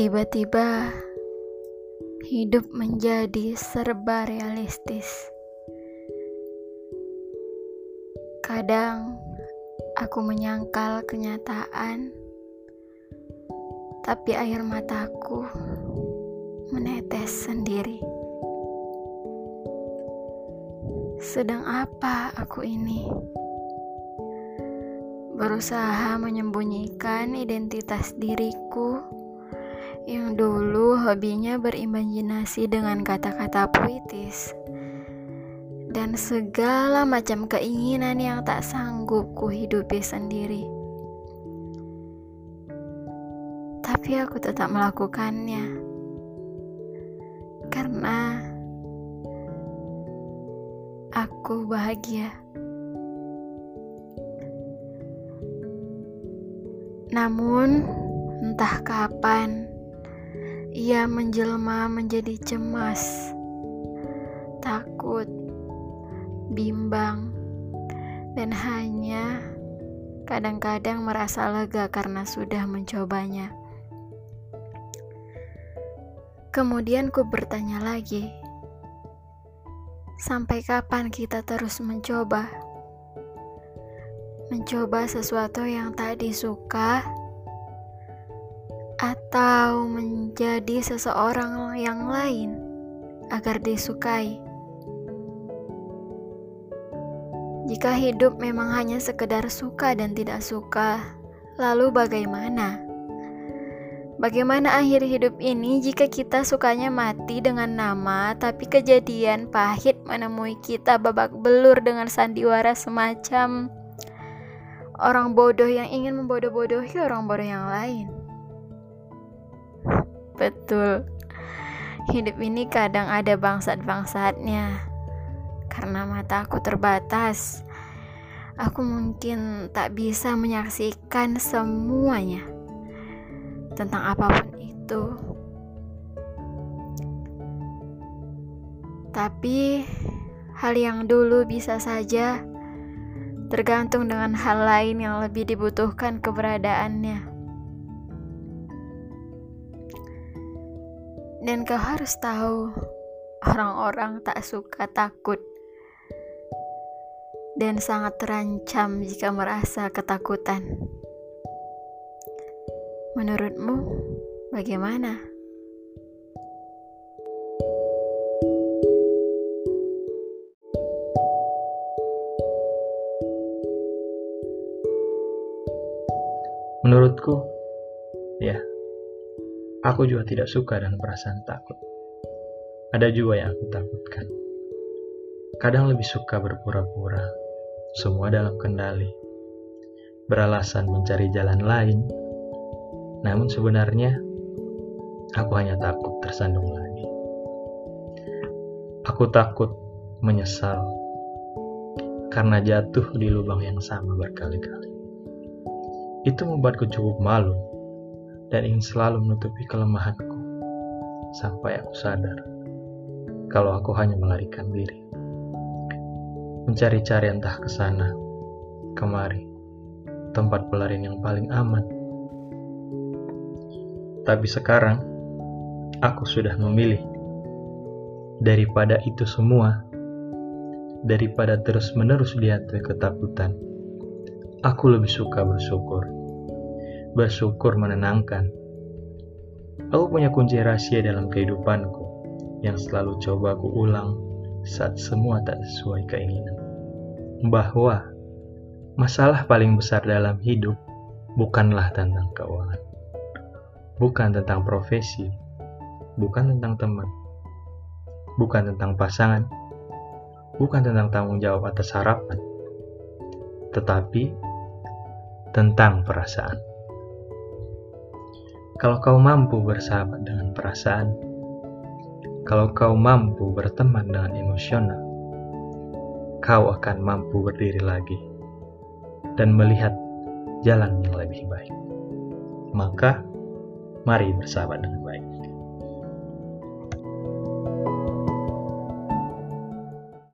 Tiba-tiba hidup menjadi serba realistis. Kadang aku menyangkal kenyataan, tapi air mataku menetes sendiri. Sedang apa aku ini? Berusaha menyembunyikan identitas diriku yang dulu hobinya berimajinasi dengan kata-kata puitis dan segala macam keinginan yang tak sanggup ku hidupi sendiri. Tapi aku tetap melakukannya karena aku bahagia. Namun, entah kapan ia menjelma menjadi cemas, takut, bimbang, dan hanya kadang-kadang merasa lega karena sudah mencobanya. Kemudian ku bertanya lagi, sampai kapan kita terus mencoba? Mencoba sesuatu yang tak disuka atau menjadi seseorang yang lain agar disukai. Jika hidup memang hanya sekedar suka dan tidak suka, lalu bagaimana? Bagaimana akhir hidup ini jika kita sukanya mati dengan nama, tapi kejadian pahit menemui kita babak belur dengan sandiwara semacam orang bodoh yang ingin membodoh-bodohi orang bodoh yang lain? Betul. Hidup ini kadang ada bangsat-bangsatnya. Karena mata aku terbatas. Aku mungkin tak bisa menyaksikan semuanya. Tentang apa pun itu. Tapi hal yang dulu bisa saja tergantung dengan hal lain yang lebih dibutuhkan keberadaannya. Dan kau harus tahu, orang-orang tak suka takut dan sangat terancam jika merasa ketakutan. Menurutmu, bagaimana? Menurutku, ya, Aku juga tidak suka dengan perasaan takut. Ada juga yang aku takutkan. Kadang lebih suka berpura-pura, semua dalam kendali. Beralasan mencari jalan lain, namun sebenarnya aku hanya takut tersandung lagi. Aku takut menyesal karena jatuh di lubang yang sama berkali-kali. Itu membuatku cukup malu dan ingin selalu menutupi kelemahanku sampai aku sadar kalau aku hanya melarikan diri. Mencari-cari entah ke sana, kemari, tempat pelarian yang paling aman. Tapi sekarang, aku sudah memilih daripada itu semua, daripada terus-menerus dihantui ketakutan. Aku lebih suka bersyukur bersyukur menenangkan. Aku punya kunci rahasia dalam kehidupanku yang selalu coba aku ulang saat semua tak sesuai keinginan. Bahwa masalah paling besar dalam hidup bukanlah tentang keuangan, bukan tentang profesi, bukan tentang teman, bukan tentang pasangan, bukan tentang tanggung jawab atas harapan, tetapi tentang perasaan. Kalau kau mampu bersahabat dengan perasaan, kalau kau mampu berteman dengan emosional, kau akan mampu berdiri lagi dan melihat jalan yang lebih baik. Maka, mari bersahabat dengan baik.